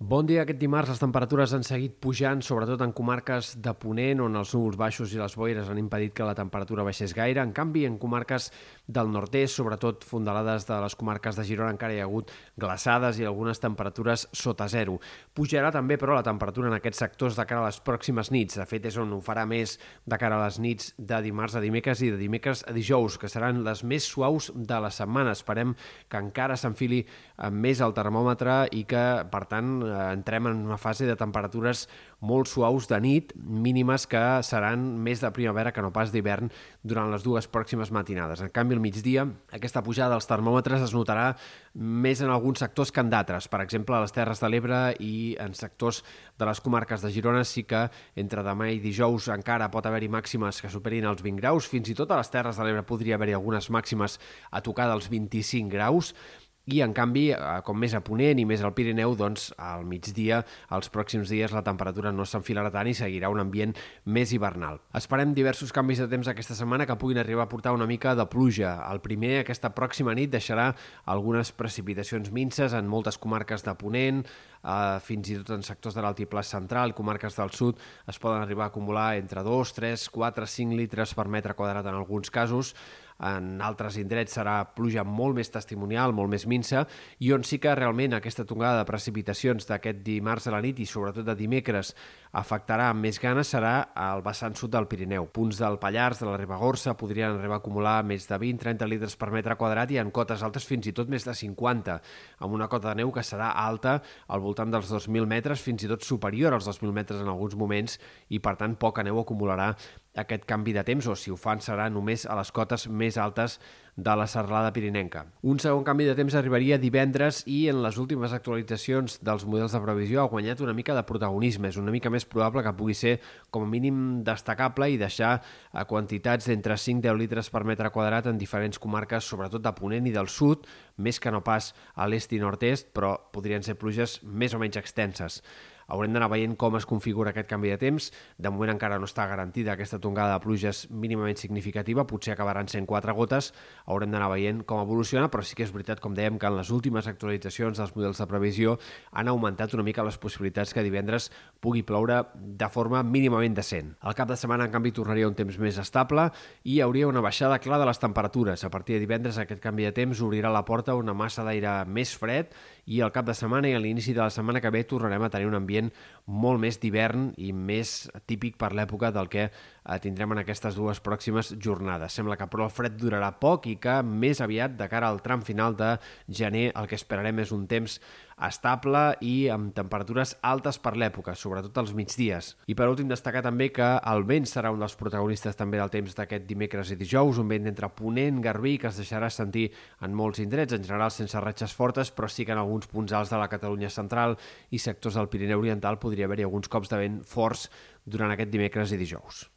Bon dia. Aquest dimarts les temperatures han seguit pujant, sobretot en comarques de Ponent, on els núvols baixos i les boires han impedit que la temperatura baixés gaire. En canvi, en comarques del nord-est, sobretot fondalades de les comarques de Girona, encara hi ha hagut glaçades i algunes temperatures sota zero. Pujarà també, però, la temperatura en aquests sectors de cara a les pròximes nits. De fet, és on ho farà més de cara a les nits de dimarts a dimecres i de dimecres a dijous, que seran les més suaus de la setmana. Esperem que encara s'enfili més el termòmetre i que, per tant, entrem en una fase de temperatures molt suaus de nit, mínimes que seran més de primavera que no pas d'hivern durant les dues pròximes matinades. En canvi, al migdia, aquesta pujada dels termòmetres es notarà més en alguns sectors que en d'altres. Per exemple, a les Terres de l'Ebre i en sectors de les comarques de Girona sí que entre demà i dijous encara pot haver-hi màximes que superin els 20 graus. Fins i tot a les Terres de l'Ebre podria haver-hi algunes màximes a tocar dels 25 graus i en canvi, eh, com més a Ponent i més al Pirineu, doncs al migdia, els pròxims dies, la temperatura no s'enfilarà tant i seguirà un ambient més hivernal. Esperem diversos canvis de temps aquesta setmana que puguin arribar a portar una mica de pluja. El primer, aquesta pròxima nit, deixarà algunes precipitacions minces en moltes comarques de Ponent, eh, fins i tot en sectors de l'altiplà central, comarques del sud, es poden arribar a acumular entre 2, 3, 4, 5 litres per metre quadrat en alguns casos. En altres indrets serà pluja molt més testimonial, molt més minsa, i on sí que realment aquesta tongada de precipitacions d'aquest dimarts a la nit i sobretot de dimecres afectarà amb més ganes serà al vessant sud del Pirineu. Punts del Pallars, de la Ribagorça, podrien arribar a acumular més de 20-30 litres per metre quadrat i en cotes altes fins i tot més de 50, amb una cota de neu que serà alta al voltant dels 2.000 metres, fins i tot superior als 2.000 metres en alguns moments, i per tant poca neu acumularà aquest canvi de temps o si ho fan serà només a les cotes més altes de la serralada pirinenca. Un segon canvi de temps arribaria divendres i en les últimes actualitzacions dels models de previsió ha guanyat una mica de protagonisme. És una mica més probable que pugui ser com a mínim destacable i deixar a quantitats d'entre 5-10 litres per metre quadrat en diferents comarques, sobretot de Ponent i del sud, més que no pas a l'est i nord-est, però podrien ser pluges més o menys extenses. Haurem d'anar veient com es configura aquest canvi de temps. De moment encara no està garantida aquesta tongada de pluges mínimament significativa, potser acabaran sent quatre gotes, haurem d'anar veient com evoluciona, però sí que és veritat, com dèiem, que en les últimes actualitzacions dels models de previsió han augmentat una mica les possibilitats que divendres pugui ploure de forma mínimament decent. Al cap de setmana, en canvi, tornaria un temps més estable i hi hauria una baixada clara de les temperatures. A partir de divendres, aquest canvi de temps obrirà la porta a una massa d'aire més fred i al cap de setmana i a l'inici de la setmana que ve tornarem a tenir un ambient molt més d'hivern i més típic per l'època del que eh, tindrem en aquestes dues pròximes jornades. Sembla que però el fred durarà poc i que més aviat de cara al tram final de gener el que esperarem és un temps estable i amb temperatures altes per l'època, sobretot als migdies. I per últim destacar també que el vent serà un dels protagonistes també del temps d'aquest dimecres i dijous, un vent entre Ponent, Garbí, que es deixarà sentir en molts indrets, en general sense ratxes fortes, però sí que en alguns punts alts de la Catalunya central i sectors del Pirineu Oriental podria haver-hi alguns cops de vent forts durant aquest dimecres i dijous.